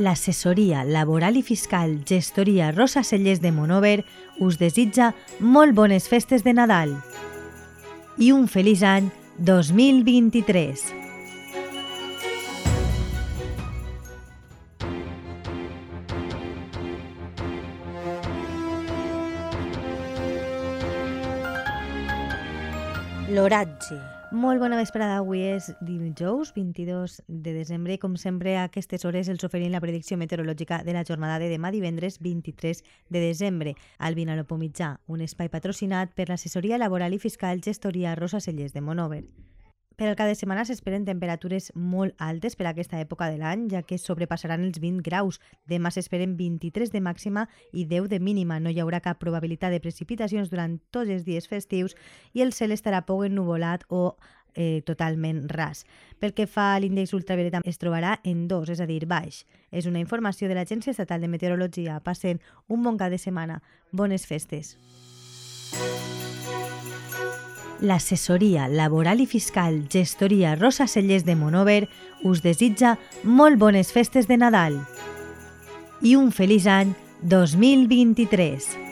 L'assessoria laboral i fiscal gestoria Rosa Cellers de Monover us desitja molt bones festes de Nadal i un feliç any 2023. L'oratge. Molt bona vesprada, avui és dijous 22 de desembre i com sempre a aquestes hores els oferim la predicció meteorològica de la jornada de demà divendres 23 de desembre. Al Vinalopó Mitjà, un espai patrocinat per l'assessoria laboral i fiscal gestoria Rosa Cellers de Monover. Per al cap de setmana s'esperen temperatures molt altes per a aquesta època de l'any, ja que sobrepassaran els 20 graus. Demà s'esperen 23 de màxima i 10 de mínima. No hi haurà cap probabilitat de precipitacions durant tots els dies festius i el cel estarà poc ennuvolat o eh, totalment ras. Pel que fa a l'índex ultravioleta es trobarà en 2, és a dir, baix. És una informació de l'Agència Estatal de Meteorologia. Passen un bon cap de setmana. Bones festes. L'assessoria laboral i fiscal gestoria Rosa Cellers de Monover us desitja molt bones festes de Nadal i un feliç any 2023.